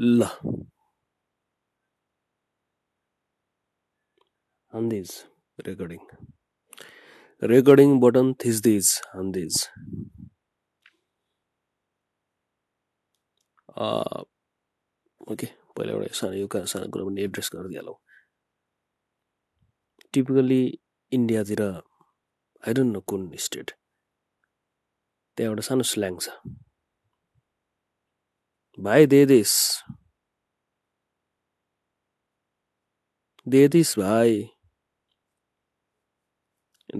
ल हान्दिज recording recording button थिच्दिज हान्दिज ओके पहिला एउटा सानो यो सानो कुरा पनि एड्रेस गरिदिइहालौँ टिपिकल्ली इन्डियातिर आई डोन्ट नो कुन स्टेट त्यहाँ एउटा सानो स्ल्याङ छ भाइ दे दिस दे दिस भाइ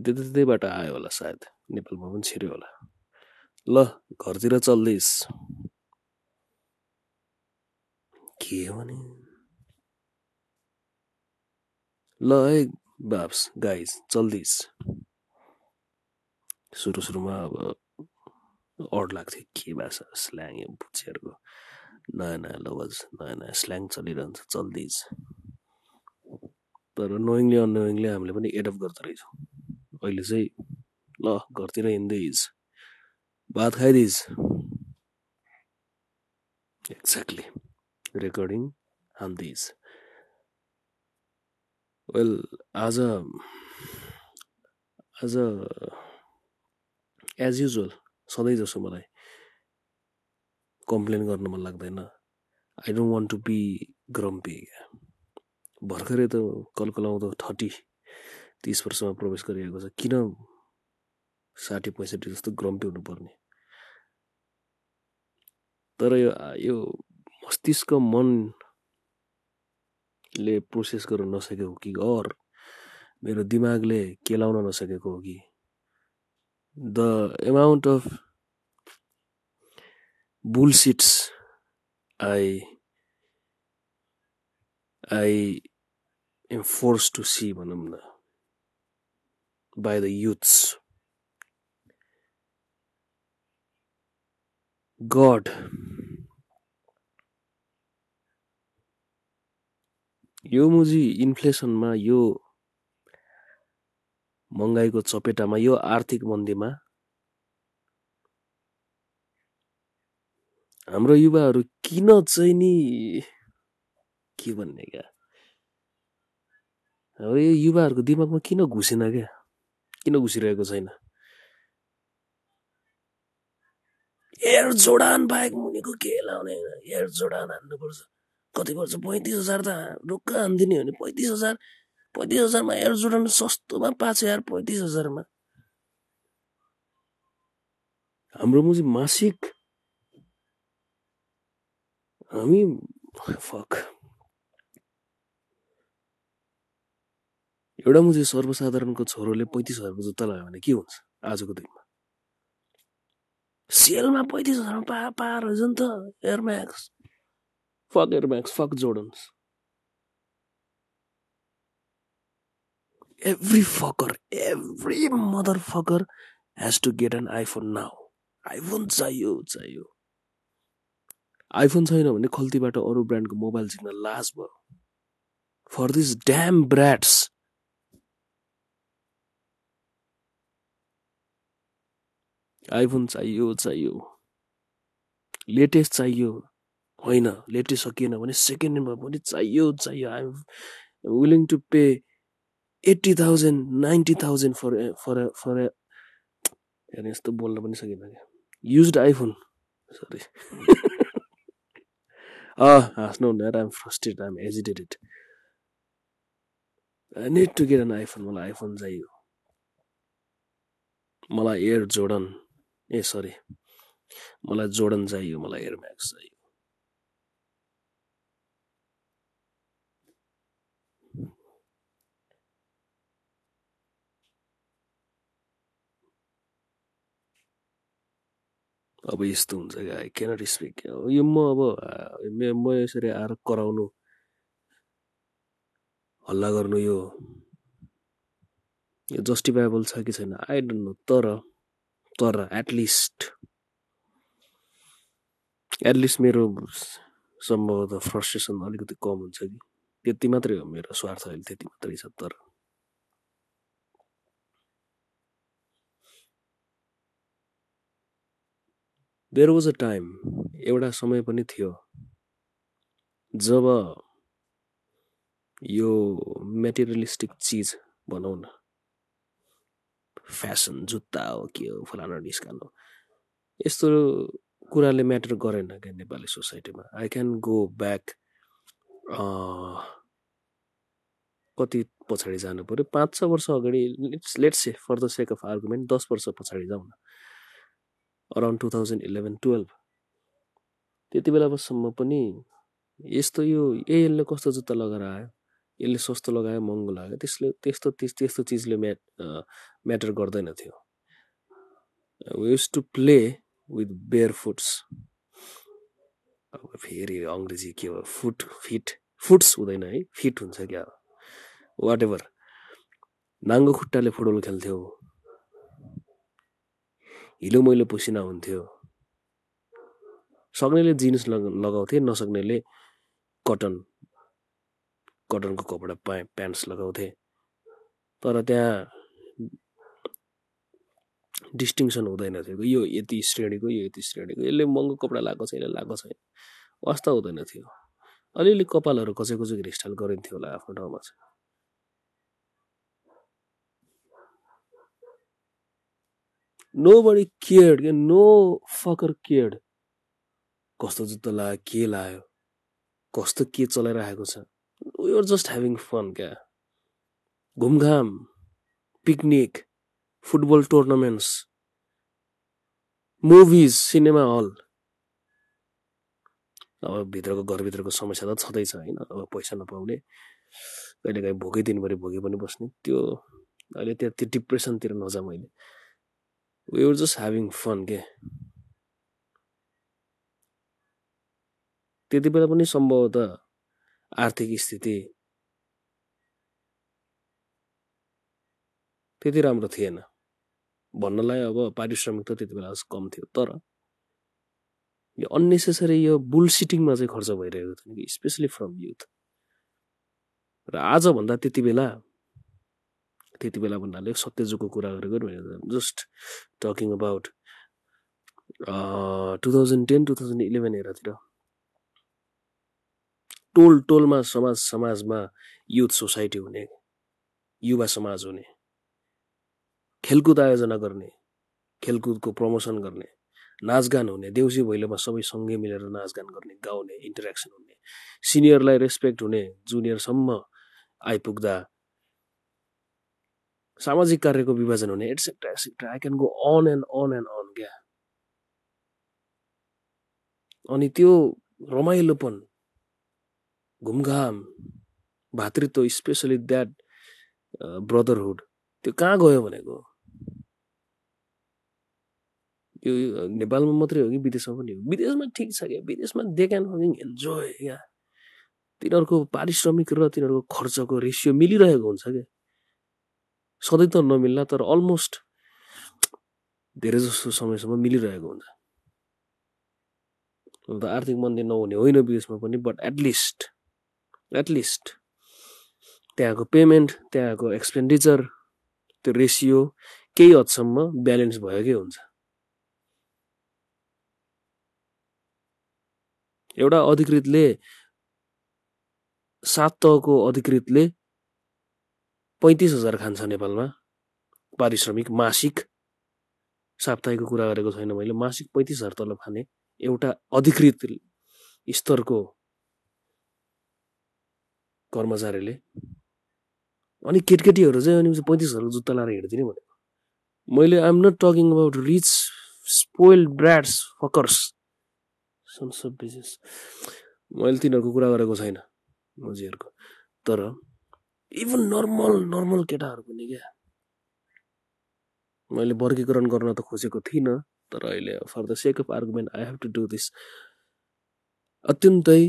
त्यतैबाट आयो होला सायद। नेपालमा पनि छिर्यो होला। ल घरतिर चल्दैस के भने? ल है बाप्स गाइज चल्दिस सुरु सुरुमा अब अड लाग्थ्यो के भाषा स्ल्याङ यो बुच्चीहरूको। नयाँ नयाँ लवज. नयाँ नयाँ स्ल्याङ चलिरहन्छ चल्दिज तर नोइङली अनोइङली हामीले पनि एडप्ट गर्दो रहेछौँ अहिले चाहिँ ल घरतिर हिँड्दैछ भात खाइदिज एक्ज्याक्टली रेकर्डिङ हान्दिज वेल आज आज एज युजल सधैँ जसो मलाई कम्प्लेन गर्न मन लाग्दैन। I don't want to be grumpy भर्खरै त कलकलाउँदो थर्टी तिस वर्षमा प्रवेश गरिएको छ। किन साठी पैँसठी जस्तो ग्रम्पी हुनुपर्ने? तर यो यो मस्तिष्क मनले प्रोसेस गर्न नसकेको कि? अर मेरो दिमागले केलाउन नसकेको हो कि? The amount of bullshits I I am forced to see भनौँ by the youths. God यो मुजी इन्फ्लेसनमा यो महँगाईको चपेटामा यो आर्थिक मन्दीमा हाम्रो युवाहरू किन चाहिँ नि के भन्ने क्या? अब यो युवाहरूको दिमागमा किन घुसेन क्या? किन घुसिरहेको छैन? एयर जोडान बाहेक मुनिको के लाउने एयर जोडान हान्नुपर्छ। कति पर्छ? पैँतिस हजार त ढुक्क हानिदिने हो भने पैँतिस हजार पैँतिस हजारमा एयर जोर्डन सस्तोमा पाएको यार पैँतिस हजारमा। हाम्रो मुजी मासिक हामी फक। एउटा मुजी सर्वसाधारणको छोरोले पैँतिस हजारको जुत्ता लगायो भने के हुन्छ आजको दिनमा? सेलमा पैँतिस हजारमा पा पाएर नि त Air Max fuck Air Max fuck Jordans every fucker, every motherfucker has to get an iPhone now. IPhone चाहियो चाहियो। आइफोन छैन भने खल्तीबाट अरू ब्रान्डको मोबाइल झिक्न लाज भयो। For this damn brats iPhone चाहियो चाहियो। लेटेस्ट चाहियो। होइन लेटेस्ट सकिएन भने सेकेन्ड ह्यान्डमा पनि चाहियो चाहियो। I'm willing to pay eighty thousand ninety thousand for for for यस्तो बोल्न पनि सकिनँ क्या। युज आइफोन सरी हाँस्नु हुँदैन I'm frustrated I'm agitated I need to get an iPhone मलाई आइफोन चाहियो। मलाई एयर जोर्डन ए सरी मलाई जोर्डन चाहियो मलाई एयर म्याक्स चाहियो। अब यस्तो हुन्छ क्या आई क्यानट स्पिक यो म अब म यसरी आएर कराउनु हल्ला गर्नु यो यो जस्टिफाइबल छ कि छैन? आई डोन्ट नो तर तर एटलिस्ट एटलिस्ट मेरो सम्भवतः फ्रस्ट्रेसन अलिकति कम हुन्छ कि? त्यति मात्रै हो मेरो स्वार्थ अहिले त्यति मात्रै छ तर देयर वाज अ टाइम एउटा समय पनि थियो जब यो मेटेरियलिस्टिक चिज भनौँ न फेसन जुत्ता हो के हो फलाना डिस्कान हो यस्तो कुराले म्याटर गरेन क्या नेपाली सोसाइटीमा। आई क्यान गो ब्याक कति पछाडि जानु पऱ्यो पाँच छ वर्ष अगाडि let's let's say for the sake of argument दस वर्ष पछाडि जाउँ न। Around two thousand eleven twelve त्यति बेलासम्म पनि यस्तो यो ए यसले कस्तो जुत्ता लगाएर आयो यसले सस्तो लगायो महँगो लगायो त्यसले त्यस्तो त्यस्तो चिजले म्याट म्याटर गर्दैन थियो। Use to play with bare foots अब फेरि अङ्ग्रेजी के हो? फुट फिट फुट्स हुँदैन है फिट हुन्छ क्या? वाट एभर नाङ्गो खुट्टाले फुटबल खेल्थ्यो। हिलो मैलो पसिना हुन्थ्यो। सक्नेले जिन्स लगाउँथे नसक्नेले कटन कटनको कपडा प्या प्यान्ट्स लगाउँथे। तर त्यहाँ डिस्टिङसन हुँदैन थियो यो यति श्रेणीको यो यति श्रेणीको। यसले महँगो कपडा लगाएको छ यसले लगाएको छैन। वास्ता हुँदैन थियो। अलिअलि कपालहरू कसै कसै हेयरस्टाइल गरिन्थ्यो होला आफ्नो ठाउँमा चाहिँ। नो बडी केयर्ड क्या नो फकर केयर्ड कस्तो जुत्ता लाग्यो के लाग्यो कस्तो के चलाइरहेको छ। वी जस्ट ह्याभिङ फन क्या। घुमघाम picnic football tournaments movies cinema hall अब भित्रको घरभित्रको समस्या त छँदैछ होइन? अब पैसा नपाउने कहिलेकाहीँ भोकै दिनभरि भोकै पनि बस्ने। त्यो अहिले त्यहाँ त्यो डिप्रेसनतिर नजा मैले। We were just having fun के त्यति बेला पनि सम्भवतः आर्थिक स्थिति त्यति राम्रो थिएन। भन्नलाई अब पारिश्रमिक त त्यति बेला कम थियो तर यो अन्नेसेसरी यो बुलसिटिङमा चाहिँ खर्च भइरहेको थियो स्पेसली फ्रम युथ र आजभन्दा त्यति बेला त्यति बेला भन्नाले सत्यजुगको कुरा गरेको just talking about two thousand ten two thousand eleven एरातिर। टोल टोलमा समाज समाजमा युथ सोसाइटी हुने युवा समाज हुने खेलकुद आयोजना गर्ने खेलकुदको प्रमोसन गर्ने नाचगान हुने देउसी भैलोमा सबै सँगै मिलेर नाचगान गर्ने गाउने इन्टरेक्सन हुने सिनियरलाई रेस्पेक्ट हुने जुनियरसम्म आइपुग्दा सामाजिक कार्यको विभाजन हुने etcetera etcetera I can go on and on and on क्या? अनि त्यो रमाइलोपन घुमघाम भातृत्व स्पेसली द्याट ब्रदरहुड त्यो कहाँ गयो भनेको? यो नेपालमा मात्रै हो कि विदेशमा पनि हो? विदेशमा ठिक छ क्या? विदेशमा दे क्यान हभिङ इन्जोय क्या? तिनीहरूको पारिश्रमिक र तिनीहरूको खर्चको रेसियो मिलिरहेको हुन्छ क्या? सधैँ त नमिल्ला तर अलमोस्ट धेरै जस्तो समयसम्म मिलिरहेको हुन्छ। त आर्थिक मन्दी नहुने होइन विदेशमा पनि but at least at least त्यहाँको पेमेन्ट त्यहाँको एक्सपेन्डिचर त्यो रेसियो केही हदसम्म ब्यालेन्स भएकै हुन्छ। एउटा अधिकृतले सात तहको अधिकृतले पैँतिस हजार खान्छ नेपालमा। पारिश्रमिक मासिक। साप्ताहिकको कुरा गरेको छैन मैले। मासिक पैँतिस हजार तलब खाने एउटा अधिकृत स्तरको कर्मचारीले। अनि केटकेटीहरू चाहिँ अनि पैँतिस हजारको जुत्ता लाएर हिँड्दिने भनेको। मैले I'm not talking about rich spoil brats fuckers. Sons of मैले तिनीहरूको कुरा गरेको छैन। मजीहरूको। तर इभन नर्मल नर्मल केटाहरू पनि क्या मैले वर्गीकरण गर्न त खोजेको थिइनँ तर अहिले for the sake of argument I have to do this अत्यन्तै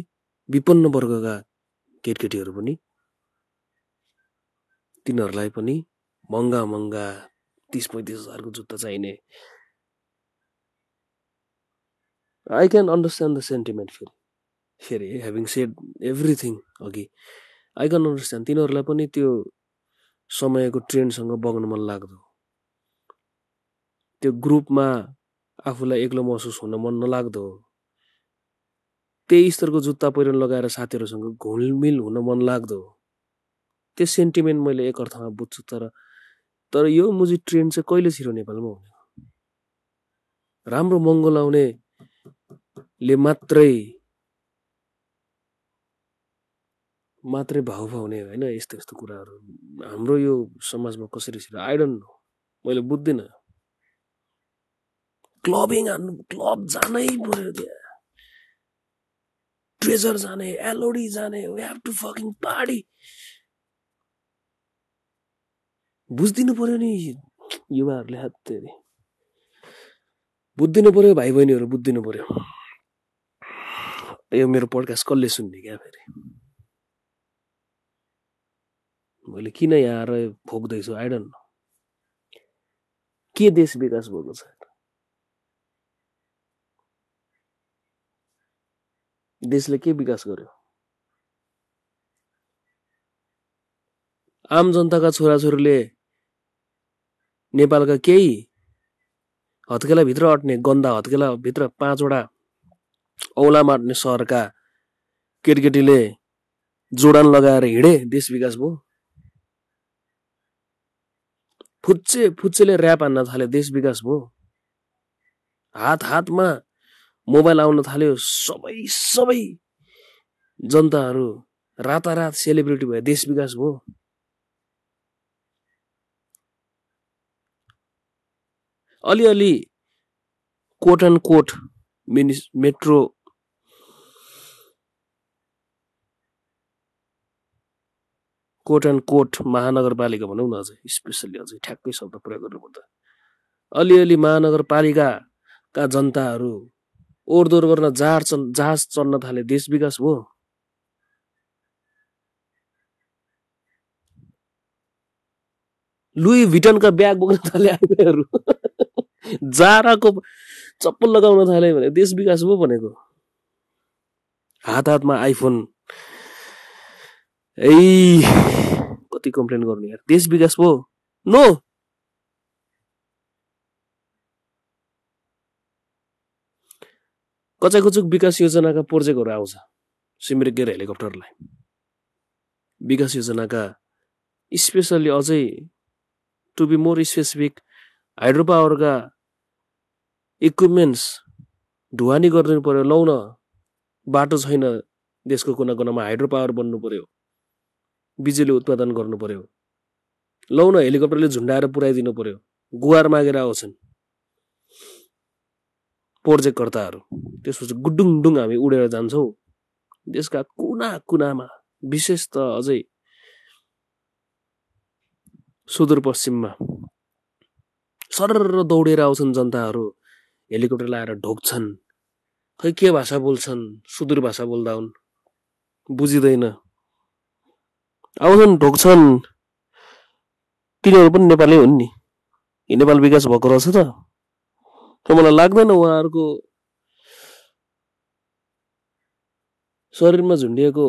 विपन्न वर्गका केटकेटीहरू पनि तिनीहरूलाई पनि महँगा महँगा तिस पैँतिस हजारको जुत्ता चाहिने I can understand the sentiment फेरि फेरि हेभिङ सेड एभ्रिथिङ अघि आई क्यान अन्डरस्ट्यान्ड तिनीहरूलाई पनि त्यो समयको ट्रेन्डसँग बग्न मन लाग्दो। त्यो ग्रुपमा आफूलाई एक्लो महसुस हुन मन नलाग्दो। त्यही स्तरको जुत्ता पहिरन लगाएर साथीहरूसँग घुलमिल हुन मन लाग्दो। त्यो सेन्टिमेन्ट मैले एक अर्थमा बुझ्छु तर तर यो मुजी ट्रेन्ड चाहिँ कहिले छिरो नेपालमा हुने राम्रो महँगो लाउनेले मात्रै मात्रै भाउ पाउने होइन यस्तो यस्तो कुराहरू। हाम्रो यो समाजमा कसरी छिरो आई डोन्ट नो मैले बुझ्दिनँ। क्लबिङ हान्नु क्लब जानै पर्यो त्यहाँ। ट्रेजर जाने एलओडी जाने we have to fucking party बुझिदिनु पर्यो नि युवाहरूले हात बुझिदिनु पर्यो भाइ बहिनीहरू बुझिदिनु पर्यो। यो मेरो पडकास्ट कसले सुन्ने क्या फेरि? मैले किन यहाँ आएर फोक्दैछु आइडन के देश विकास भएको छ देशले के विकास गर्यो? आम जनताका छोराछोरीले नेपालका केही हत्केलाभित्र अट्ने गन्दा हत्केलाभित्र पाँचवटा औला मार्ने सहरका केटकेटीले जोडान लगाएर हिँडे देश विकास भयो। फुच्चे फुच्चेले ऱ्याप हान्न थाले देश विकास भयो। हात हातमा मोबाइल आउन थाल्यो सबै सबै जनताहरू रातारात सेलिब्रिटी भयो देश विकास भयो। अलिअलि quote end quote minis metro quote end quote महानगरपालिका भनौँ न अझै स्पेसल्ली अझै ठ्याक्कै शब्द प्रयोग गर्नुपर्दा। अलिअलि महानगरपालिकाका जनताहरू ओहोरदोहोर गर्न जहाज चल्न जहाज चल्न थाले देश विकास भयो लुई भिटनका ब्याग बोक्न थाले आइहरू जाराको चप्पल लगाउन थाले भने देश विकास भयो भनेको। हात हातमा आइफोन ए कति कम्प्लेन गर्नु यार देश विकास भयो नो कचाकुचुक विकास योजनाका प्रोजेक्टहरू आउँछ सिमरिक हेलिकप्टरलाई विकास योजनाका स्पेसल्ली अझै to be more specific hydro पावरका equipments ढुवानी गरिदिनु पर्यो लौ न बाटो छैन देशको कुना कुनामा हाइड्रो पावर बन्नु पर्यो बिजुली उत्पादन गर्नु पर्यो। लौ हेलिकप्टरले झुन्डाएर पुऱ्याइदिनु पर्यो। गुहार मागेर आउँछन् प्रोजेक्टकर्ताहरू। त्यसपछि गुडुङडुङ हामी उडेर जान्छौँ। देशका कुना कुनामा विशेष त अझै सुदूरपश्चिममा। सरर दौडेर आउँछन् जनताहरू। हेलिकप्टर लाएर ढोक्छन् खै के भाषा बोल्छन्? सुदूर भाषा बोल्दा हुन् बुझिँदैन। आउँछन् ढोक्छन् तिनीहरू पनि नेपाली हुन् नि नेपाल विकास भएको रहेछ त मलाई लाग्दैन उहाँहरूको शरीरमा झुन्डिएको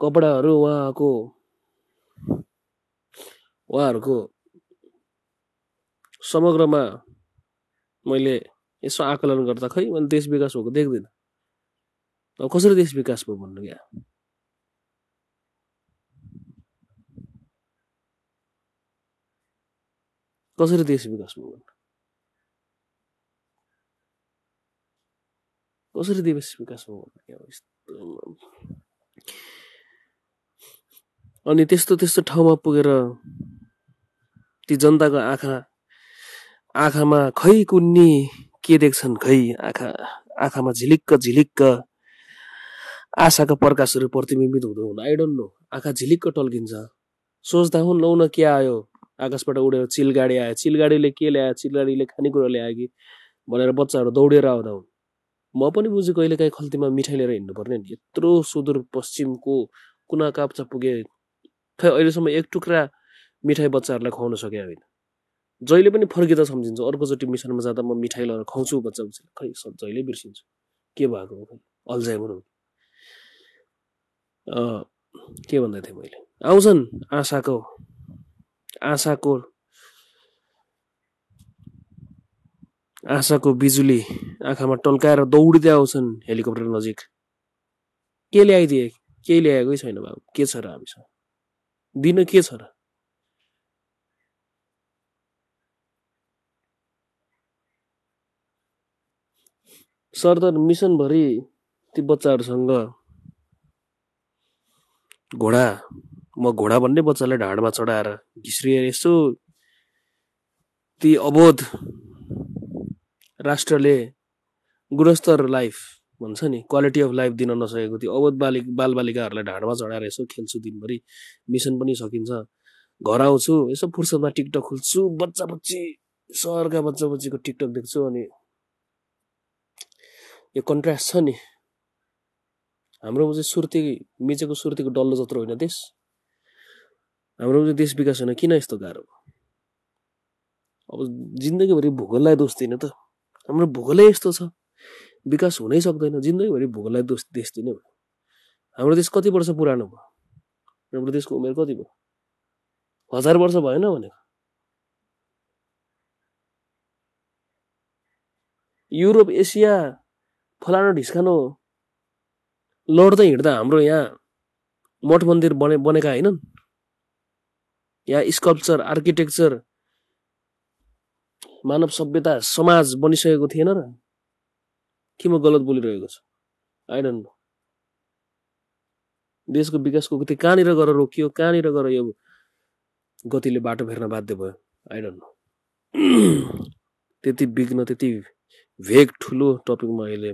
कपडाहरू उहाँको उहाँहरूको समग्रमा मैले यसो आकलन गर्दा खै मैले देश विकास भएको देख्दिनँ अब कसरी देश विकास भयो भन्नु क्या कसरी देश विकास भयो भन्नु कसरी देश विकास भयो भन्नु अनि त्यस्तो त्यस्तो ठाउँमा पुगेर ती जनताको आँखा आँखामा खै कुन्नी के देख्छन् खै आँखा आँखामा झिलिक्क झिलिक्क आशाका प्रकाशहरू प्रतिबिम्बित हुँदो हुन आई नो आँखा झिलिक्क टल्किन्छ सोच्दा हुन् लौ न के आयो आकाशबाट उडेर चिलगाडी आयो। चिलगाडीले के ल्यायो? चिलगाडीले खानेकुरा ल्यायो कि? भनेर बच्चाहरू दौडेर आउँदा हुन्। म पनि बुझेँ कहिले काहीँ खल्तीमा मिठाई लिएर हिँड्नुपर्ने नि। यत्रो सुदूर पश्चिमको कुना काप्चा पुगे। खै अहिलेसम्म एक टुक्रा मिठाई बच्चाहरूलाई खुवाउन सके होइन। जहिले पनि फर्किँदा सम्झिन्छु अर्कोचोटि मिसनमा जाँदा म मिठाई लगाएर खुवाउँछु बच्चा बच्चा खै जहिले बिर्सिन्छु। के भएको हो खै? अल्जाइमर हो। के भन्दै थिएँ मैले? आउँछन् आशाको आशाको आशाको बिजुली आँखामा टल्काएर दौडिँदै आउँछन् हेलिकप्टर नजिक। के ल्याइदिए? केही ल्याएकै? छैन बाबु। के छ र हामीसँग? दिन के छ र? सर त मिसनभरि ती बच्चाहरूसँग घोडा म घोडा भन्ने बच्चालाई ढाडमा चढाएर घिस्रिएर यसो ती अबोध राष्ट्रले गुणस्तर लाइफ भन्छ नि क्वालिटी अफ लाइफ दिन नसकेको त्यो अबोध बालिक बालबालिकाहरूलाई ढाडमा चढाएर यसो खेल्छु दिनभरि। मिसन पनि सकिन्छ। घर आउँछु यसो फुर्सदमा टिकटक खोल्छु बच्चा बच्ची सहरका बच्चा बच्चीको टिकटक देख्छु अनि यो कन्ट्रास्ट छ नि। हाम्रोमा चाहिँ सुर्ती मिचेको सुर्तीको डल्लो जत्रो होइन देश हाम्रो देश विकास हुन किन यस्तो गाह्रो अब जिन्दगीभरि भूगोललाई दोष दिने त। हाम्रो भूगोलै यस्तो छ। विकास हुनै सक्दैन। जिन्दगीभरि भूगोललाई दोष देश दिने भयो। हाम्रो देश कति वर्ष पुरानो भयो? हाम्रो देशको उमेर कति भयो? हजार वर्ष भएन भनेको। युरोप एसिया फलानो ढिस्कानो लड्दै हिँड्दा हाम्रो यहाँ मठ मन्दिर बने बनेका होइनन्? यहाँ स्कल्पचर आर्किटेक्चर मानव सभ्यता समाज बनिसकेको थिएन र? के म गलत बोलिरहेको छु? नो देशको विकासको गति कहाँनिर गएर रोकियो कहाँनिर गएर यो गतिले बाटो फेर्न बाध्य भयो? नो त्यति बिग्न त्यति भेग ठुलो टपिकमा अहिले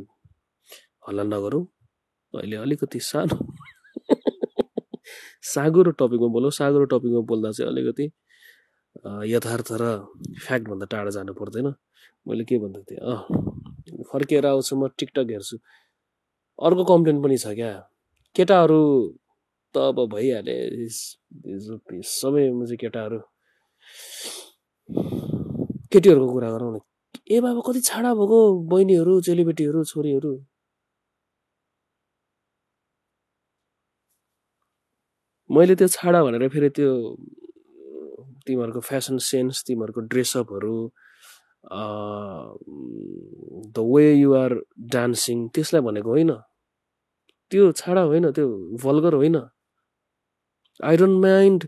हल्ला नगरौँ। अहिले अलिकति सानो साँगुरो टपिकमा बोलौँ। साँगुरो टपिकमा बोल्दा चाहिँ अलिकति यथार्थ र फ्याक्टभन्दा टाढा जानु पर्दैन। मैले के भन्दै थिएँ? अँ फर्किएर आउँछु म टिकटक हेर्छु। अर्को कम्प्लेन पनि छ क्या। केटाहरू त अब भइहाले। सबै चाहिँ केटाहरू। केटीहरूको कुरा गरौँ न ए बाबा कति छाडा भएको बहिनीहरू चेलीबेटीहरू छोरीहरू। मैले त्यो छाडा भनेर फेरि त्यो तिमीहरूको फेसन सेन्स तिमीहरूको ड्रेसअपहरू द वे युआर डान्सिङ त्यसलाई भनेको होइन। त्यो छाडा होइन त्यो भल्गर होइन। I don't mind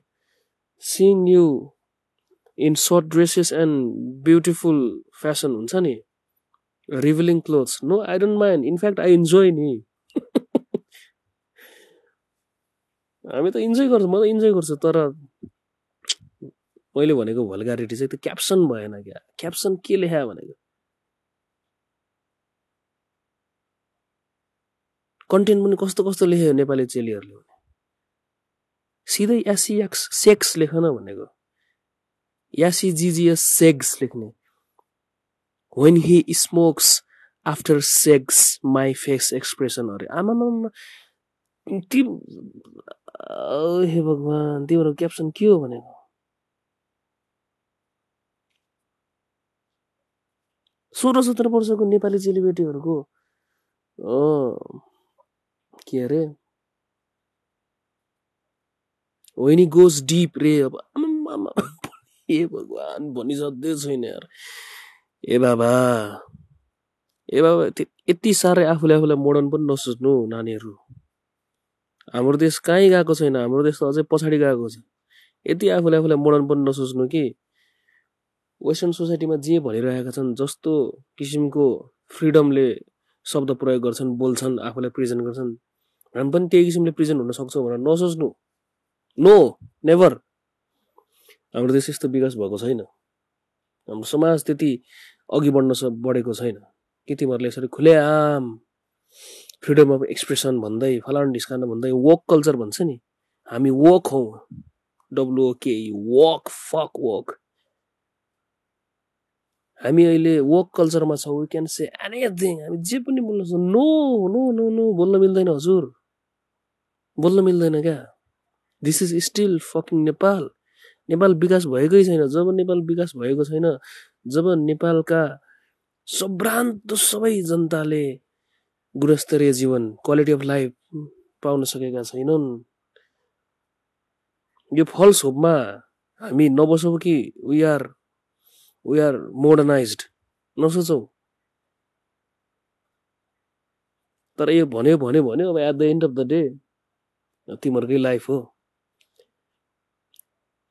seeing you in short dresses and beautiful fashion हुन्छ नि? Revealing clothes no I don't mind in fact I enjoy नि। हामी त इन्जोय गर्छौँ म त इन्जोय गर्छु तर मैले भनेको भल्गारिटी चाहिँ त्यो क्याप्सन भएन क्या। क्याप्सन के लेखा भनेको? कन्टेन्ट पनि कस्तो कस्तो लेख्यो नेपाली चेलीहरूले भने। सिधै एसिएक्स सेक्स लेख न भनेको एसिजिजिएस सेक्स लेख्ने। When he smokes after sex my face expression अरे। आमामा ती हे भगवान् तिम्रो क्याप्सन के हो भनेको? सोह्र सत्र वर्षको नेपाली चेलीबेटीहरूको के अरे? होइन गोज डिप रे अब ए भगवान् भनिसक्दै छैन यार। ए बाबा ए बाबा यति साह्रै आफूले आफूलाई मोडर्न पनि नसोच्नु नानीहरू। हाम्रो देश कहीँ गएको छैन हाम्रो देश त अझै पछाडि गएको छ। यति आफूले आफूलाई मोडर्न पनि नसोच्नु कि। वेस्टर्न सोसाइटीमा जे भनिरहेका छन् जस्तो किसिमको फ्रिडमले शब्द प्रयोग गर्छन् बोल्छन् आफूलाई प्रेजेन्ट गर्छन् हामी पनि त्यही किसिमले प्रेजेन्ट हुन सक्छौँ भनेर नसोच्नु। नो नेभर हाम्रो देश यस्तो विकास भएको छैन। हाम्रो समाज त्यति अघि बढ्न बढेको छैन। कि तिमीहरूले यसरी खुलेआम फ्रिडम अफ एक्सप्रेसन भन्दै फलान ढिस्कान भन्दै वक कल्चर भन्छ नि। हामी वक हौ। W O K woke fuck woke. हामी अहिले वक कल्चरमा छौँ। वी क्यान से एनिथिङ हामी जे पनि बोल्न सक्छौँ। नो नो नो नो बोल्न मिल्दैन हजुर। बोल्न मिल्दैन क्या। This is still fucking Nepal. Nepal विकास भएकै छैन। जब नेपाल विकास भएको छैन जब नेपालका सभ्रान्त सबै जनताले गुणस्तरीय जीवन क्वालिटी अफ लाइफ पाउन सकेका छैनन्। यो फल्स होपमा हामी नबसौँ कि we are we are modernize नसोचौँ। तर यो भन्यो भन्यो भन्यो अब at the end of the day तिमीहरूकै life हो।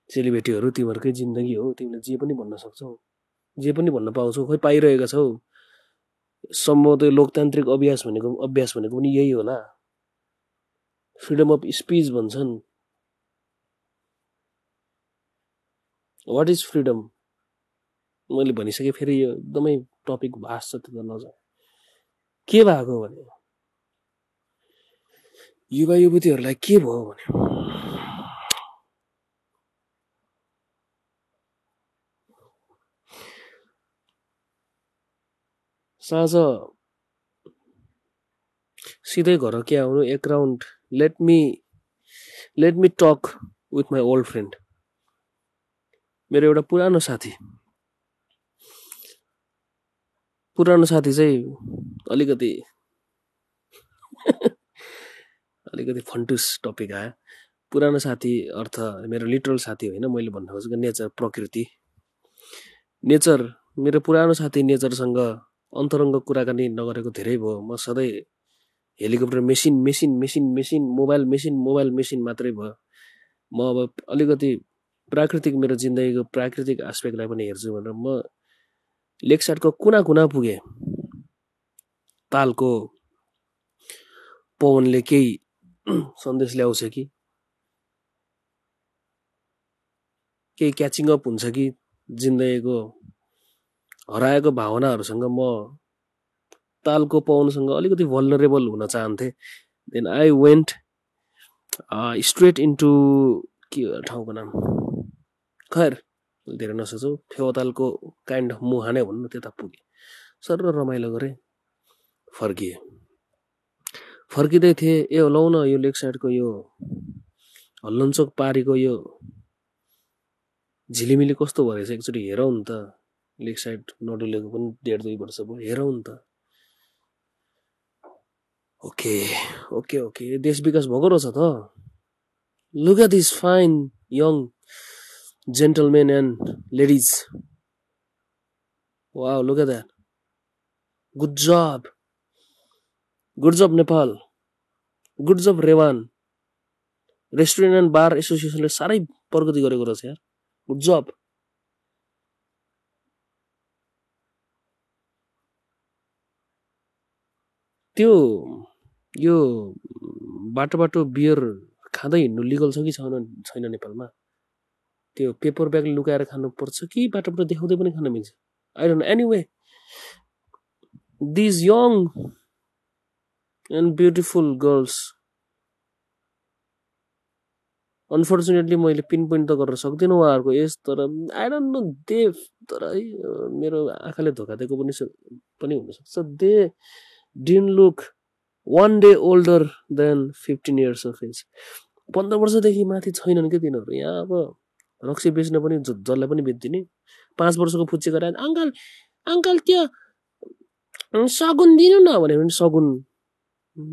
चेलीबेटीहरू तिमीहरूकै जिन्दगी हो तिमीले जे पनि भन्न सक्छौ जे पनि भन्न पाउँछौ खोइ पाइरहेका छौ। सम्भवतः लोकतान्त्रिक अभ्यास भनेको अभ्यास भनेको पनि यही होला। फ्रिडम अफ स्पिच भन्छन्। वाट इज फ्रिडम मैले भनिसकेँ फेरि यो एकदमै टपिक भाष छ त्यो नजा। के भएको भने? युवा युवतीहरूलाई के भयो भने? साँझ सिधै घर के आउनु एक round let me let me talk with my old friend मेरो एउटा पुरानो साथी। पुरानो साथी चाहिँ अलिकति अलिकति फन्टुस टपिक आयो। पुरानो साथी अर्थ मेरो लिटरल साथी होइन मैले भन्न खोजेको नेचर प्रकृति। नेचर मेरो पुरानो साथी नेचरसँग अन्तरङ्ग कुराकानी नगरेको धेरै भयो। म सधैँ helicopter machine machine machine machine mobile machine mobile machine मात्रै भयो। म अब अलिकति प्राकृतिक मेरो जिन्दगीको प्राकृतिक आस्पेक्टलाई पनि हेर्छु भनेर म लेक साइडको कुना कुना पुगेँ। तालको पवनले केही सन्देश ल्याउँछ कि? केही क्याचिङ अप हुन्छ कि? जिन्दगीको हराएको भावनाहरूसँग म तालको पवनसँग अलिकति भल्नरेबल हुन चाहन्थेँ. Then I went straight into के ठाउँको नाम? खैर धेरै नसोचौ फेवातालको काइन्ड अफ मुहाने भन्नु त्यता पुगेँ। सर रमाइलो गरेँ। फर्किएँ। फर्किँदै थिएँ। ए लौ न यो लेक साइडको यो हल्लनचोक पारीको यो झिलिमिली कस्तो भएछ एकचोटि हेरौँ नि त। लेक साइड नडुलेको पनि डेढ दुई वर्ष भयो। हेरौँ नि त। Okay okay okay. देश विकास भएको रहेछ त? Look at this fine young gentlemen and ladies वा look at that good job good job Nepal good job REBAN restaurant and bar एसोसिएसनले साह्रै प्रगति गरेको रहेछ यार। गुड जब त्यो यो बाटो बाटो बियर खाँदै हिँड्नु लिगल छ कि छैन छैन नेपालमा? त्यो पेपर ब्याग लुकाएर खानुपर्छ कि बाटोबाट देखाउँदै पनि खान मिल्छ? I don't anyway these young and beautiful girls unfortunately मैले पिन पोइन्ट त गर्न सक्दिनँ उहाँहरूको एज तर आई डोन्ट नो दे तर है मेरो आँखाले धोका दिएको पनि पनि हुनसक्छ। They didn't look one day older than fifteen years of age पन्ध्र वर्षदेखि माथि छैनन् क्या तिनीहरू। यहाँ अब रक्सी बेच्न पनि जसलाई पनि बेचिदिने। पाँच वर्षको फुच्ची गराएर अङ्कल अङ्कल त्यो सगुन दिनु न भने पनि सगुन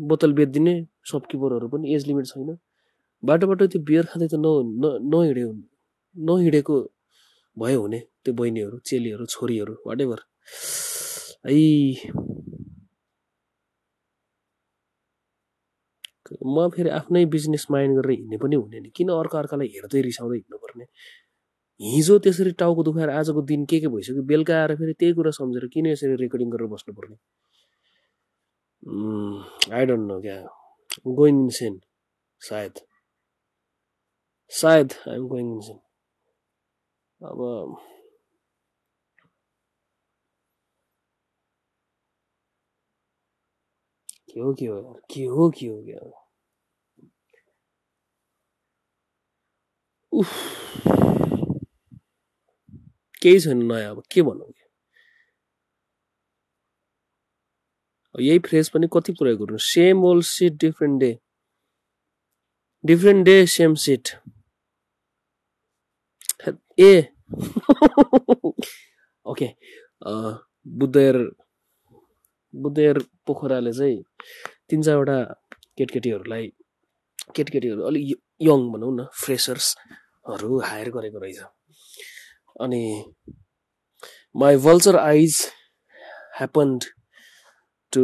बोतल बेचिदिने सपकिपरहरू पनि एज लिमिट छैन। बाटो बाटो त्यो बियर खाँदै त न नहिँडे नहिँडेको भयो हुने त्यो बहिनीहरू चेलीहरू छोरीहरू वाट एभर है म फेरि आफ्नै बिजनेस माइन्ड गरेर हिँड्ने पनि हुने नि। किन अर्को अर्कालाई हेर्दै रिसाउँदै हिँड्नुपर्ने? हिजो त्यसरी टाउको दुखाएर आजको दिन के के भइसक्यो? बेलुका आएर फेरि त्यही कुरा सम्झेर किन यसरी रेकर्डिङ गरेर बस्नुपर्ने? आई डोन्ट नो क्या? गोइङ इन्सेन सायद। सायद आइएम गोइङ इन्सेन अब के हो के हो? के हो के हो क्या उफ। केही छैन नयाँ अब के भनौँ यही फ्रेज पनि कति प्रयोग गर्नु same old shit different day different day same shit ए! ओके बुद्धयर बुद्धयर पोखराले चाहिँ तिन चारवटा केटकेटीहरूलाई केटकेटीहरू अलिक यङ भनौँ न फ्रेसर्सहरू हायर गरेको रहेछ। अनि my vulture eyes happened to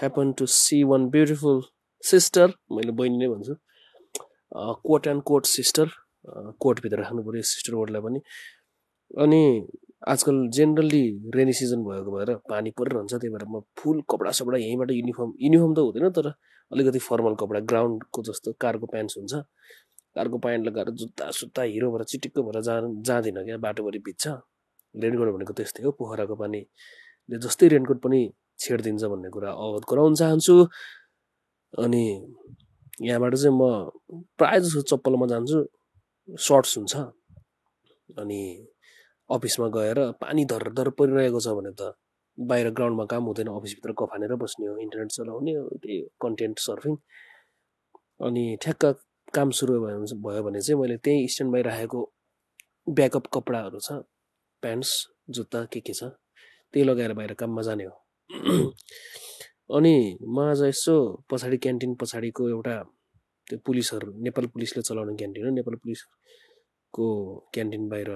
happen to see one beautiful sister मैले बहिनी नै भन्छु कोट एन्ड कोट सिस्टर कोटभित्र राख्नु पऱ्यो सिस्टर कोटलाई पनि। अनि आजकल जेनरली रेनी सिजन भएको भएर पानी परिरहन्छ त्यही भएर म फुल कपडा सपडा यहीँबाट युनिफर्म युनिफर्म त हुँदैन तर अलिकति फर्मल कपडा ग्राउन्डको जस्तो कारको प्यान्ट्स हुन्छ। कारको प्यान्ट लगाएर जुत्ता सुत्ता हिरो भएर चिटिक्क भएर जा जाँदिनँ क्या बाटोभरि भिज्छ रेनकोट भनेको त्यस्तै हो पोखराको पानीले जस्तै रेनकोट पनि छेडिदिन्छ भन्ने कुरा अवगत गराउन चाहन्छु। अनि यहाँबाट चाहिँ म प्रायः जस्तो चप्पलमा जान्छु सर्ट्स हुन्छ। अनि अफिसमा गएर पानी धर परिरहेको छ भने त बाहिर ग्राउन्डमा काम हुँदैन अफिसभित्र कफानेर बस्ने हो इन्टरनेट चलाउने त्यही कन्टेन्ट सर्फिङ। अनि ठ्याक्क काम सुरु भयो भयो भने चाहिँ मैले त्यहीँ स्ट्यान्ड बाई राखेको ब्याकअप कपडाहरू छ प्यान्ट्स जुत्ता के के छ त्यही लगाएर बाहिर काममा जाने हो। अनि म आज यसो पछाडि क्यान्टिन पछाडिको एउटा त्यो पुलिसहरू नेपाल पुलिसले चलाउने क्यान्टिन हो नेपाल पुलिसको क्यान्टिन बाहिर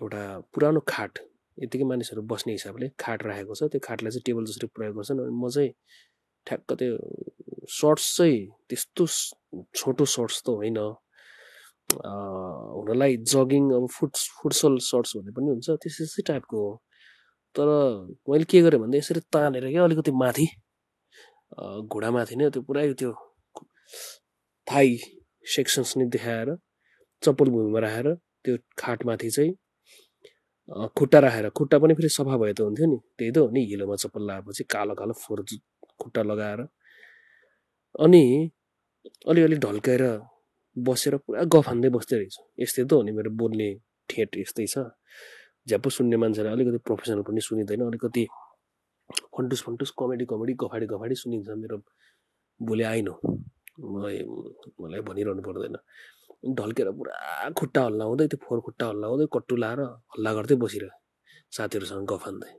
एउटा पुरानो खाट यतिकै मानिसहरू बस्ने हिसाबले खाट राखेको छ। त्यो खाटलाई चाहिँ टेबल जसरी प्रयोग गर्छन् अनि म चाहिँ ठ्याक्क त्यो सर्ट्स चाहिँ त्यस्तो छोटो सर्ट्स त होइन। हुनलाई जगिङ अब फुट फुटसल सर्ट्स भन्ने पनि हुन्छ त्यस्तै टाइपको हो। तर मैले के गरेँ भन्दा यसरी तानेर क्या अलिकति माथि घुँडामाथि नै त्यो पुरै त्यो थाई सेक्सन्स नै देखाएर चप्पल भूमिमा राखेर त्यो खाटमाथि चाहिँ खुट्टा राखेर खुट्टा पनि फेरि सफा भयो त हुन्थ्यो नि। त्यही त हो नि हिलोमा चप्पल लगाएपछि कालो कालो फोहोर खुट्टा लगाएर। अनि अलिअलि ढल्काएर बसेर पुरा गफ हान्दै बस्दै रहेछ। यस्तै त हो नि मेरो बोल्ने ठेट यस्तै छ। झ्याप्पो सुन्ने मान्छेलाई अलिकति प्रोफेसनल पनि सुनिँदैन अलिकति फन्टुस फन्टुस कमेडी कमेडी गफाडी गफाडी सुनिन्छ मेरो बोले आइनो। मलाई मलाई भनिरहनु पर्दैन। ढल्केर पुरा खुट्टा हल्लाउँदै त्यो फोहोर खुट्टा हल्लाउँदै कट्टु लाएर हल्ला गर्दै बसिरह्यो साथीहरूसँग गफ हान्दै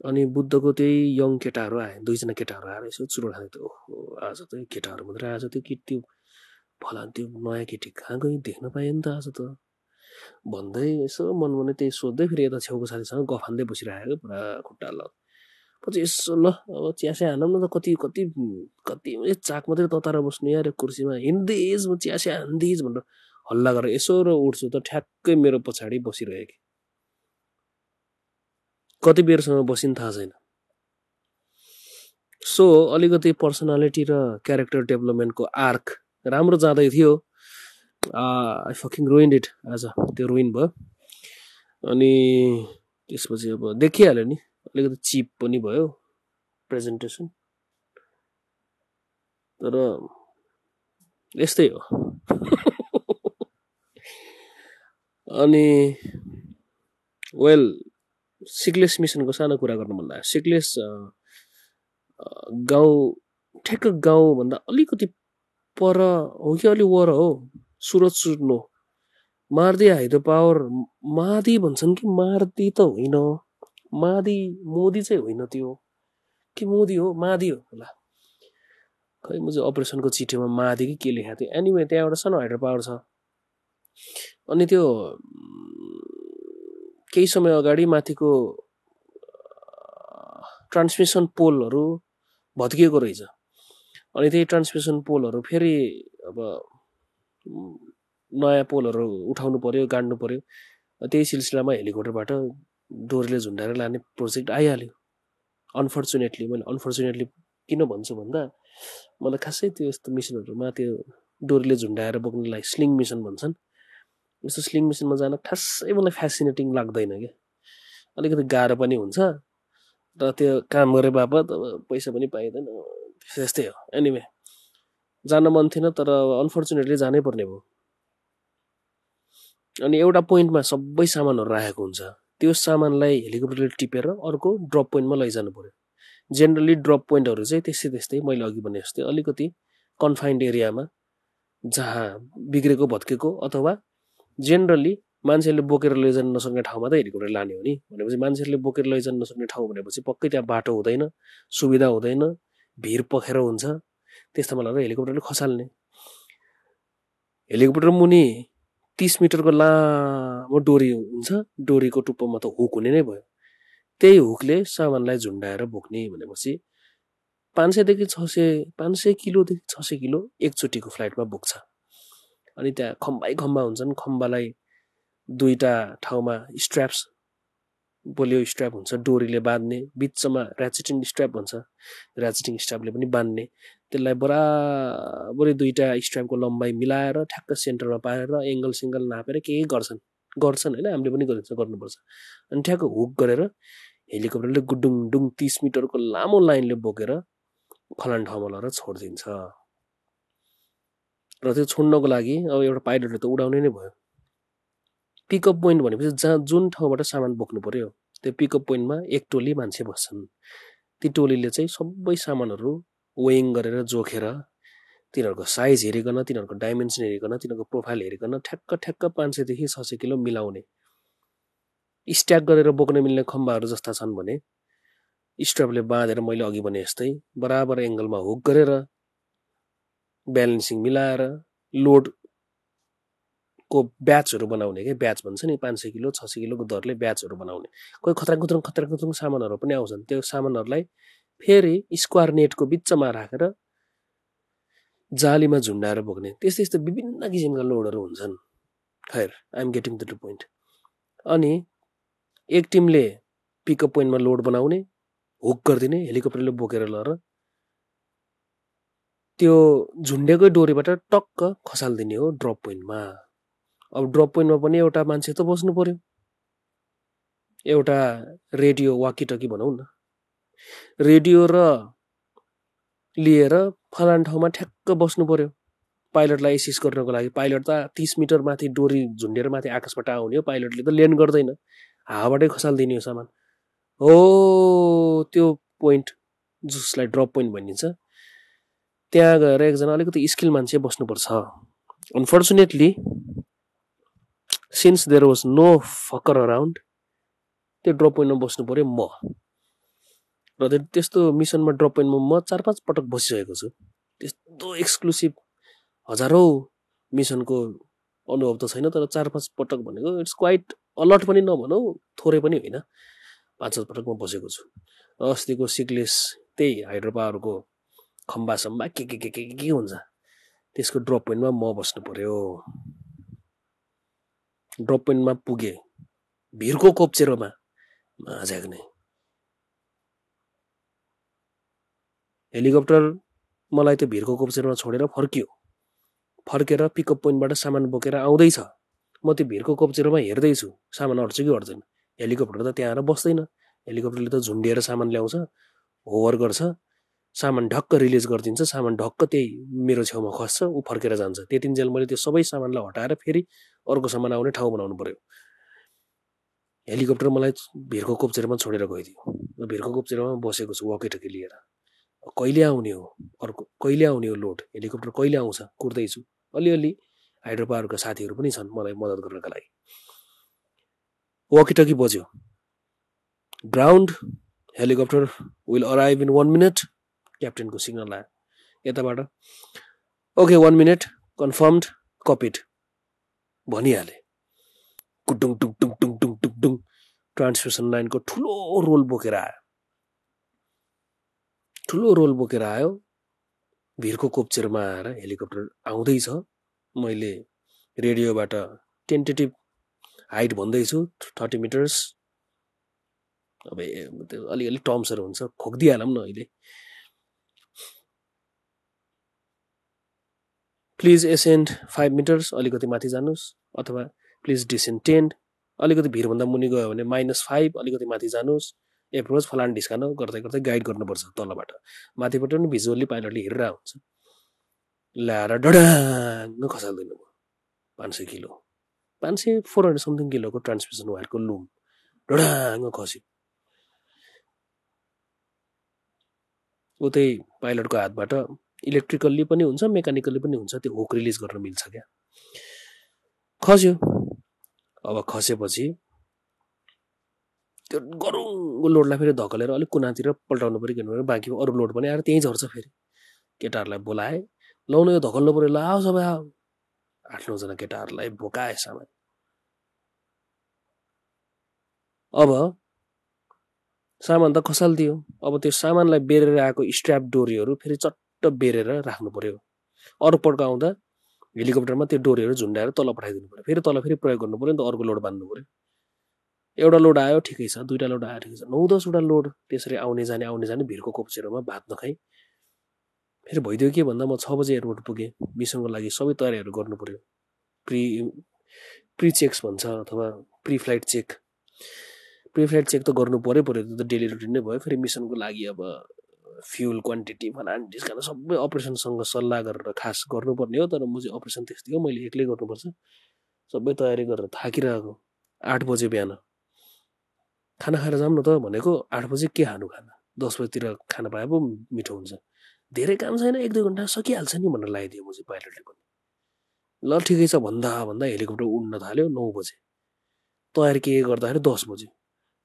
अनि बुद्धको त्यही यङ केटाहरू आए दुईजना केटाहरू आएर यसो चुरो खाँदै ओहो आज त केटाहरू मात्रै आज त्यो केटी त्यो फलान त्यो नयाँ केटी कहाँ गयो? देख्न पाएँ नि त आज त। भन्दै यसो मनमा नै त्यही सोध्दै फेरि यता छेउको साथीसँग गफ हान्दै बसिरहेको पुरा खुट्टा ल पछि यसो ल अब चिया चिया हानौँ न त कति कति कति चाक मात्रै तताएर बस्नु यार कुर्सीमा। हिँड्दैज म चिया चिया हान्दिज भनेर हल्ला गरेर यसो र उठ्छु त ठ्याक्कै मेरो पछाडि बसिरहेँ कि कति बेरसम्म बसिन् थाहा छैन। सो अलिकति पर्सनालिटी र क्यारेक्टर डेभलपमेन्टको आर्क राम्रो जाँदै थियो। आई फकिङ रोइन इट आज त्यो रोइन भयो। अनि त्यसपछि अब देखिहाल्यो नि। अलिकति चिप पनि भयो प्रेजेन्टेसन। तर यस्तै हो। अनि वेल सिक्लेस मिसनको सानो कुरा गर्नु मन लाग्यो सिक्लेस गाउँ ठ्याक्क गाउँभन्दा अलिकति पर हो कि अलिक वर हो सुरत सुर्नो मार्दी हाइड्रो पावर मादी भन्छन् कि मार्दी त होइन। मादी मोदी चाहिँ होइन त्यो। कि मोदी हो? मादी हो होला। खै म चाहिँ अपरेसनको चिठीमा मादी कि के लेखाएको थियो एनिवे त्यहाँ एउटा सानो हाइड्रो पावर छ। अनि त्यो केही समय अगाडि माथिको ट्रान्समिसन पोलहरू भत्किएको रहेछ। अनि त्यही ट्रान्समिसन पोलहरू फेरि अब नयाँ पोलहरू उठाउनु पऱ्यो गाड्नु पऱ्यो त्यही सिलसिलामा हेलिकप्टरबाट डोरीले झुन्डाएर लाने प्रोजेक्ट आइहाल्यो। अनफर्चुनेटली मैले अनफर्चुनेटली किन भन्छु भन्दा मलाई खासै त्यो यस्तो मिसनहरूमा त्यो डोरीले झुन्डाएर बोक्नलाई स्लिङ मिसन भन्छन्। यस्तो स्लिङ मिसनमा जान खासै मलाई फेसिनेटिङ लाग्दैन क्या। अलिकति गाह्रो पनि हुन्छ र त्यो काम गरे बापत अब पैसा पनि पाइँदैन। त्यस्तै हो। एनिवे जान मन थिएन तर अनफर्चुनेटली जानै पर्ने भयो। अनि एउटा पोइन्टमा सबै सामानहरू राखेको हुन्छ। त्यो सामानलाई हेलिकप्टरले टिपेर अर्को ड्रप पोइन्टमा लैजानु पर्यो। जेनरली ड्रप पोइन्टहरू चाहिँ त्यस्तै त्यस्तै मैले अघि भने जस्तै अलिकति कन्फाइन्ड एरियामा जहाँ बिग्रेको भत्केको अथवा जेनरली मान्छेले बोकेर लैजान नसक्ने ठाउँमा त हेलिकप्टर लाने हो नि। भनेपछि मान्छेहरूले बोकेर लैजान नसक्ने ठाउँ भनेपछि पक्कै त्यहाँ बाटो हुँदैन सुविधा हुँदैन भिर पखेर हुन्छ त्यस्तोमा लगेर हेलिकप्टरले खसाल्ने। हेलिकप्टर मुनि तिस मिटरको लामो डोरी हुन्छ। डोरीको टुप्पोमा त हुक हुने नै भयो। त्यही हुकले सामानलाई झुन्डाएर बोक्ने भनेपछि पाँच सयदेखि छ सय पाँच सय किलोदेखि छ सय किलो एकचोटिको फ्लाइटमा बोक्छ। अनि त्यहाँ खम्बै खम्बा हुन्छन्। खम्बालाई दुईवटा ठाउँमा स्ट्र्याप्स पोलियो स्ट्र्याप हुन्छ डोरीले बाँध्ने बिचमा ऱ्याचेटिङ स्ट्र्याप हुन्छ ऱ्याचेटिङ स्ट्र्यापले पनि बाँध्ने। त्यसलाई बराबरी दुईवटा स्ट्र्यापको लम्बाइ मिलाएर ठ्याक्क सेन्टरमा पारेर एङ्गल सिङ्गल नापेर केही गर्छन् गर्छन् होइन हामीले पनि गरिन्छ गर्नुपर्छ। अनि ठ्याक्क हुक गरेर हेलिकप्टरले गुडुङ डुङ तिस मिटरको लामो लाइनले बोकेर फलान ठाउँमा लगेर छोडिदिन्छ। र त्यो छोड्नको लागि अब एउटा पाइलटले त उडाउने नै भयो। पिकअप पोइन्ट भनेपछि जहाँ जुन ठाउँबाट सामान बोक्नु पर्यो त्यो पिकअप पोइन्टमा एक टोली मान्छे बस्छन्। ती टोलीले चाहिँ सबै सामानहरू वेइङ गरेर जोखेर तिनीहरूको साइज हेरिकन तिनीहरूको डाइमेन्सन हेरिकन तिनीहरूको प्रोफाइल हेरिकन ठ्याक्क ठ्याक्क पाँच सयदेखि छ सय किलो मिलाउने। स्ट्याक गरेर बोक्न मिल्ने खम्बाहरू जस्ता छन् भने स्ट्रपले बाँधेर मैले अघि भने जस्तै बराबर एङ्गलमा हुक गरेर ब्यालेन्सिङ मिलाएर लोडको ब्याचहरू बनाउने क्या ब्याच भन्छ नि पाँच सय किलो छ सय किलोको दरले ब्याचहरू बनाउने। कोही खतरा खुत्रुङ खतरा खुत्रुङ सामानहरू पनि आउँछन्। त्यो सामानहरूलाई फेरि स्क्वायर नेटको बिचमा राखेर जालीमा झुन्डाएर बोक्ने। त्यस्तै यस्तो विभिन्न किसिमका लोडहरू हुन्छन्। खैर I'm getting the to point अनि एक टिमले पिकअप पोइन्टमा लोड बनाउने हुक गरिदिने हेलिकप्टरले बोकेर लगेर त्यो झुन्डेकै डोरीबाट टक्क खसालिदिने हो ड्रप पोइन्टमा। अब ड्रप पोइन्टमा पनि एउटा मान्छे त बस्नु पर्यो। एउटा रेडियो वाकिटकी भनौँ न। रेडियो र लिएर फलान ठाउँमा ठ्याक्क बस्नु पर्यो। पाइलटलाई एसिस गर्नको लागि। पाइलट त तिस मिटर माथि डोरी झुन्डेर माथि आकाशबाट आउने हो। पाइलटले त ल्यान्ड गर्दैन। हावाबाटै खसालिदिने हो सामान। हो त्यो पोइन्ट जसलाई ड्रप पोइन्ट भनिन्छ त्यहाँ गएर एकजना अलिकति स्किल मान्छे बस्नुपर्छ। Unfortunately since there was no fucker around त्यो ड्रप पोइन्टमा बस्नु पऱ्यो म। र त्यस्तो मिसनमा ड्रप पोइन्टमा म चार पाँच पटक बसिसकेको छु। त्यस्तो एक्सक्लुसिभ हजारौँ मिसनको अनुभव त छैन तर चार पाँच पटक भनेको इट्स क्वाइट अलर्ट पनि नभनौँ थोरै पनि होइन। पाँच सात पटक म बसेको छु। अस्तिको सिक्लेस त्यही हाइड्रो पावरको खम्बासम्बा के के के के के हुन्छ त्यसको ड्रप पोइन्टमा म बस्नु पर्यो। ड्रप पोइन्टमा पुगे। भिरको कोप्चेरोमा झाग्ने हेलिकप्टर मलाई त्यो भिरको कोप्चेरोमा छोडेर फर्कियो। फर्केर पिकअप पोइन्टबाट सामान बोकेर आउँदैछ। म त्यो भिरको कोप्चेरोमा हेर्दैछु। सामान अट्छ कि अट्दैन हेलिकप्टर त त्यहाँ आएर बस्दैन। हेलिकप्टरले त झुन्डिएर सामान ल्याउँछ होभर गर्छ। सामान ढक्क रिलिज गरिदिन्छ सामान ढक्क त्यही मेरो छेउमा खस्छ ऊ फर्केर जान्छ। त्यतिन्जेल मैले त्यो सबै सामानलाई हटाएर फेरि अर्को सामान आउने ठाउँ बनाउनु पर्यो। हेलिकप्टर मलाई भिरको कोप्चेरमा छोडेर गइदियो। भिरको कोप्चेरमा बसेको छु वकेटकी लिएर। कहिले आउने हो? अर्को कहिले आउने हो लोड? हेलिकप्टर कहिले आउँछ? कुर्दैछु। अलिअलि हाइड्रो पावरका साथीहरू पनि छन् मलाई मद्दत गर्नका लागि। वकिटकी बज्यो। Ground helicopter will arrive in one minute क्याप्टेनको signal आयो यताबाट। Okay one minute confirmed copied भनिहाले। कुटुङ टुङ टुङ टुङ टुङ टुङ टुङ ट्रान्समिसन लाइनको ठुलो रोल बोकेर आयो। ठुलो रोल बोकेर आयो। भिरको कोप्चेरमा आएर हेलिकप्टर आउँदैछ। मैले रेडियोबाट टेन्टेटिभ हाइट भन्दैछु थर्टी मिटर्स अब अलिअलि टर्म्सहरू हुन्छ खोकिदिइहालौँ न अहिले। प्लिज एसेन्ड फाइभ मिटर्स अलिकति माथि जानुहोस् अथवा प्लिज डिसेन्ड टेन अलिकति भिरभन्दा मुनि गयो भने माइनस फाइभ अलिकति माथि जानुहोस् एप्रोच फलान ढिस्कान गर्दै गर्दै गाइड गर्नुपर्छ तलबाट। माथिबाट पनि भिजुअल्ली पाइलटले हेरेर हुन्छ ल्याएर डडाङ खसालिदिनु भयो। पाँच सय किलो। पाँच सय फोर हन्ड्रेड समथिङ किलोको ट्रान्समिसन वायरको लुम डडाङ खस्यो। उतै पाइलटको हातबाट इलेक्ट्रिकल्ली पनि हुन्छ मेकानिकल्ली पनि हुन्छ त्यो हुक रिलिज गर्न मिल्छ क्या। खस्यो। अब खसेपछि त्यो गरुङको लोडलाई फेरि धकलेर अलिक कुनातिर पल्टाउनु पऱ्यो किनभने बाँकी अरू लोड पनि आएर त्यहीँ झर्छ फेरि। केटाहरूलाई बोलाए लाउनु यो धकल्नु पऱ्यो ल आऊ सबै आऊ। आठ नौजना केटाहरूलाई भोकाए सामान। अब सामान त खसालिदियो अब त्यो सामानलाई बेरेर आएको स्ट्र्याप डोरीहरू फेरि चट्ट बेरेर राख्नु पर्यो। अरू पड्क आउँदा हेलिकप्टरमा त्यो डोरीहरू झुन्डाएर तल पठाइदिनु पऱ्यो फेरि तल फेरि प्रयोग गर्नु पऱ्यो नि त अर्को लोड बान्नु पऱ्यो एउटा लोड आयो ठिकै छ। दुइटा लोड आयो ठिकै छ। नौ दसवटा लोड त्यसरी आउने जाने आउने जाने भिरको कोप्चेरोमा भात नखाइ फेरि भइदियो के भन्दा म छ बजी एयरपोर्ट पुगेँ। मिसनको लागि सबै तयारीहरू गर्नु पऱ्यो प्रि प्रि चेक्स भन्छ अथवा preflight check. Preflight check त गर्नु पऱ्यो पऱ्यो। त्यो त डेली रुटिन नै भयो। फेरि मिसनको लागि अब फ्युल क्वान्टिटी फलान डिस्काउन्ट सबै अपरेसनसँग सल्लाह गरेर खास गर्नुपर्ने हो तर म चाहिँ अपरेसन त्यस्तै हो मैले एक्लै गर्नुपर्छ। सबै तयारी गरेर थाकिरहेको आठ बजे बिहान। खाना खाएर जाऊँ न त भनेको आठ बजे के खानु खाना? दस बजीतिर खाना पाए पो मिठो हुन्छ। धेरै काम छैन एक दुई घन्टा सकिहाल्छ नि भनेर लगाइदियो म चाहिँ पाइलटले पनि। ल ठिकै छ भन्दा भन्दा हेलिकप्टर उड्न थाल्यो नौ बजे। तयारी के गर्दाखेरि दस बजे।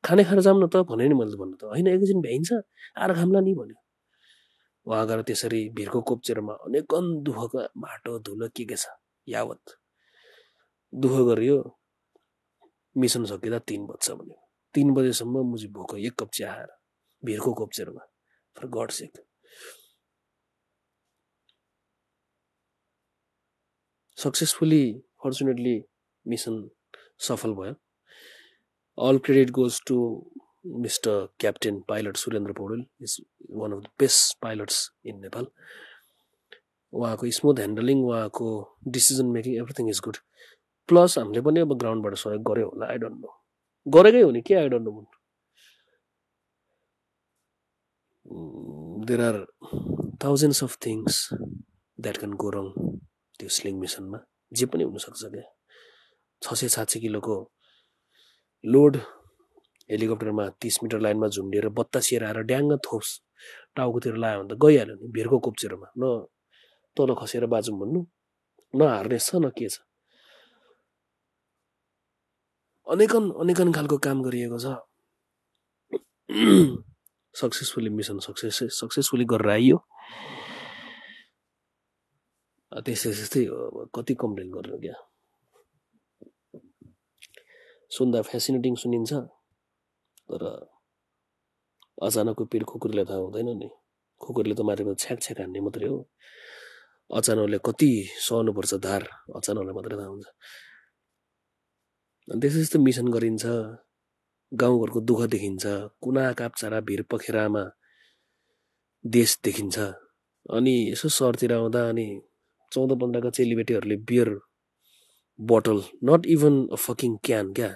खाने खाएर जाऊँ न त भने नि मैले भन्नु त। होइन एकैछिन भ्याइन्छ। आएर खाम्ला नि भन्यो। उहाँ गएर त्यसरी भिरको कोप्चेरमा अनेकन दुःखको माटो धुलो के के छ? यावत। दुःख गरियो। मिसन सकिँदा तिन बज्छ भन्यो। तिन बजेसम्म मुजी भोक एक कप चिया खाएर भिरको कोप्चेरमा। For God sake. Successfully fortunately mission सफल भयो। All credit goes to mister captain pilot Surendra Paudel is one of the best pilots in Nepal उहाँको स्मुथ ह्यान्डलिङ उहाँको decision making everything is good plus हामीले पनि अब ग्राउन्डबाट सहयोग गऱ्यो होला आई डोन्ट नो गरेकै हो नि के I don't know there are thousands of things that can go wrong त्यो स्लिङ मिसनमा जे पनि हुनसक्छ क्या छ सय सात सय किलोको लोड हेलिकप्टरमा तिस मिटर लाइनमा झुन्डिएर बत्तासिएर आएर ड्याङ्ग थोप्स टाउकोतिर लायो भने त गइहाल्यो नि भिरको कोप्चेरोमा। न तल खसेर बाजौँ भन्नु न हार्नेस छ न के छ? अनेकन अनेकन खालको काम गरिएको छ। सक्सेसफुली मिसन सक्सेस सक्सेसफुली गरेर आइयो। त्यस्तै त्यस्तै कति कम्प्लेन गर्नु क्या? सुन्दा फेसिनेटिङ सुनिन्छ। तर अचानकको पिर कुकुरले थाहा हुँदैन नि। कुकुरले त मारेको छ्याक छ्याक हान्ने मात्रै हो। अचानकले कति सहनुपर्छ धार अचानकलाई मात्रै थाहा हुन्छ। त्यस्तै त्यस्तो मिसन गरिन्छ गाउँघरको दुःख देखिन्छ कुना काप्चारा भिर पखेरामा देश देखिन्छ। अनि यसो सहरतिर आउँदा अनि चौध पन्ध्रका चेलीबेटीहरूले beer bottle not even a fucking can क्या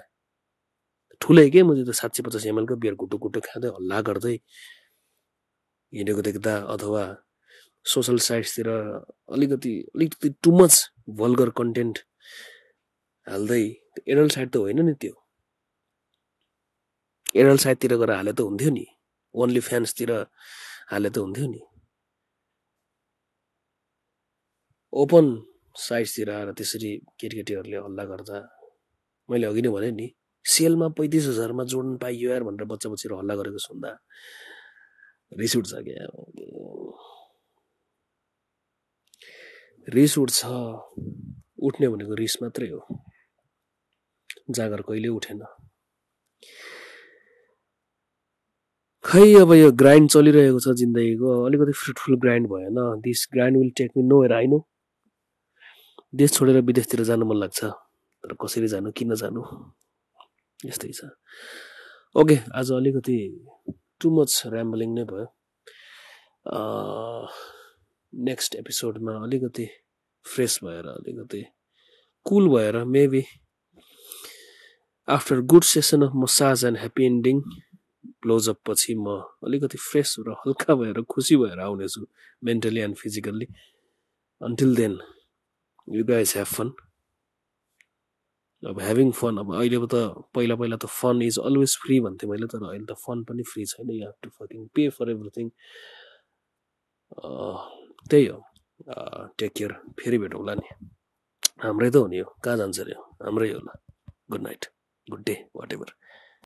ठुलै के? मैले त साँच्ची पचास एमएलको बियर घुटु घुटु खाँदै हल्ला गर्दै हिँडेको देख्दा अथवा सोसल साइट्सतिर अलिकति अलिकति टु मच भल्गर कन्टेन्ट हाल्दै एडल्ट साइड त होइन नि त्यो एडल्ट साइडतिर गएर हाले त हुन्थ्यो नि। ओन्ली फ्यान्सतिर हाले त हुन्थ्यो नि। ओपन साइट्सतिर आएर त्यसरी केटीकेटीहरूले हल्ला गर्दा मैले अघि नै भने नि सेलमा पैँतिस हजारमा जोड्न पाइयो यार भनेर बच्चा बच्चीहरू हल्ला गरेको सुन्दा रिस उठ्छ क्या? रिस उठ्छ। उठ्ने भनेको रिस मात्रै हो। जाँगर कहिले उठेन। खै अब यो ग्राइन्ड चलिरहेको छ जिन्दगीको अलिकति फ्रुटफुल ग्राइन्ड भएन। This grind will take me no हेर आई नो देश छोडेर विदेशतिर जानु मन लाग्छ तर कसरी जानु किन जानु? यस्तै छ। ओके आज अलिकति टु मच ऱ्याम्बलिङ नै भयो। नेक्स्ट एपिसोडमा अलिकति फ्रेस भएर अलिकति कुल भएर maybe after good session of massage and happy ending closeup पछि म अलिकति फ्रेस र हल्का भएर खुसी भएर आउनेछु mentally and physically until then you guys have fun अब ह्याभिङ फन अब अहिले त पहिला पहिला त फन इज अलवेज फ्री भन्थेँ मैले तर अहिले त फन पनि फ्री छैन। You have to fucking pay for everything त्यही हो। टेक केयर फेरि भेटौँला नि। हाम्रै त हो नि यो। कहाँ जान्छ अरे हाम्रै होला। Good night good day whatever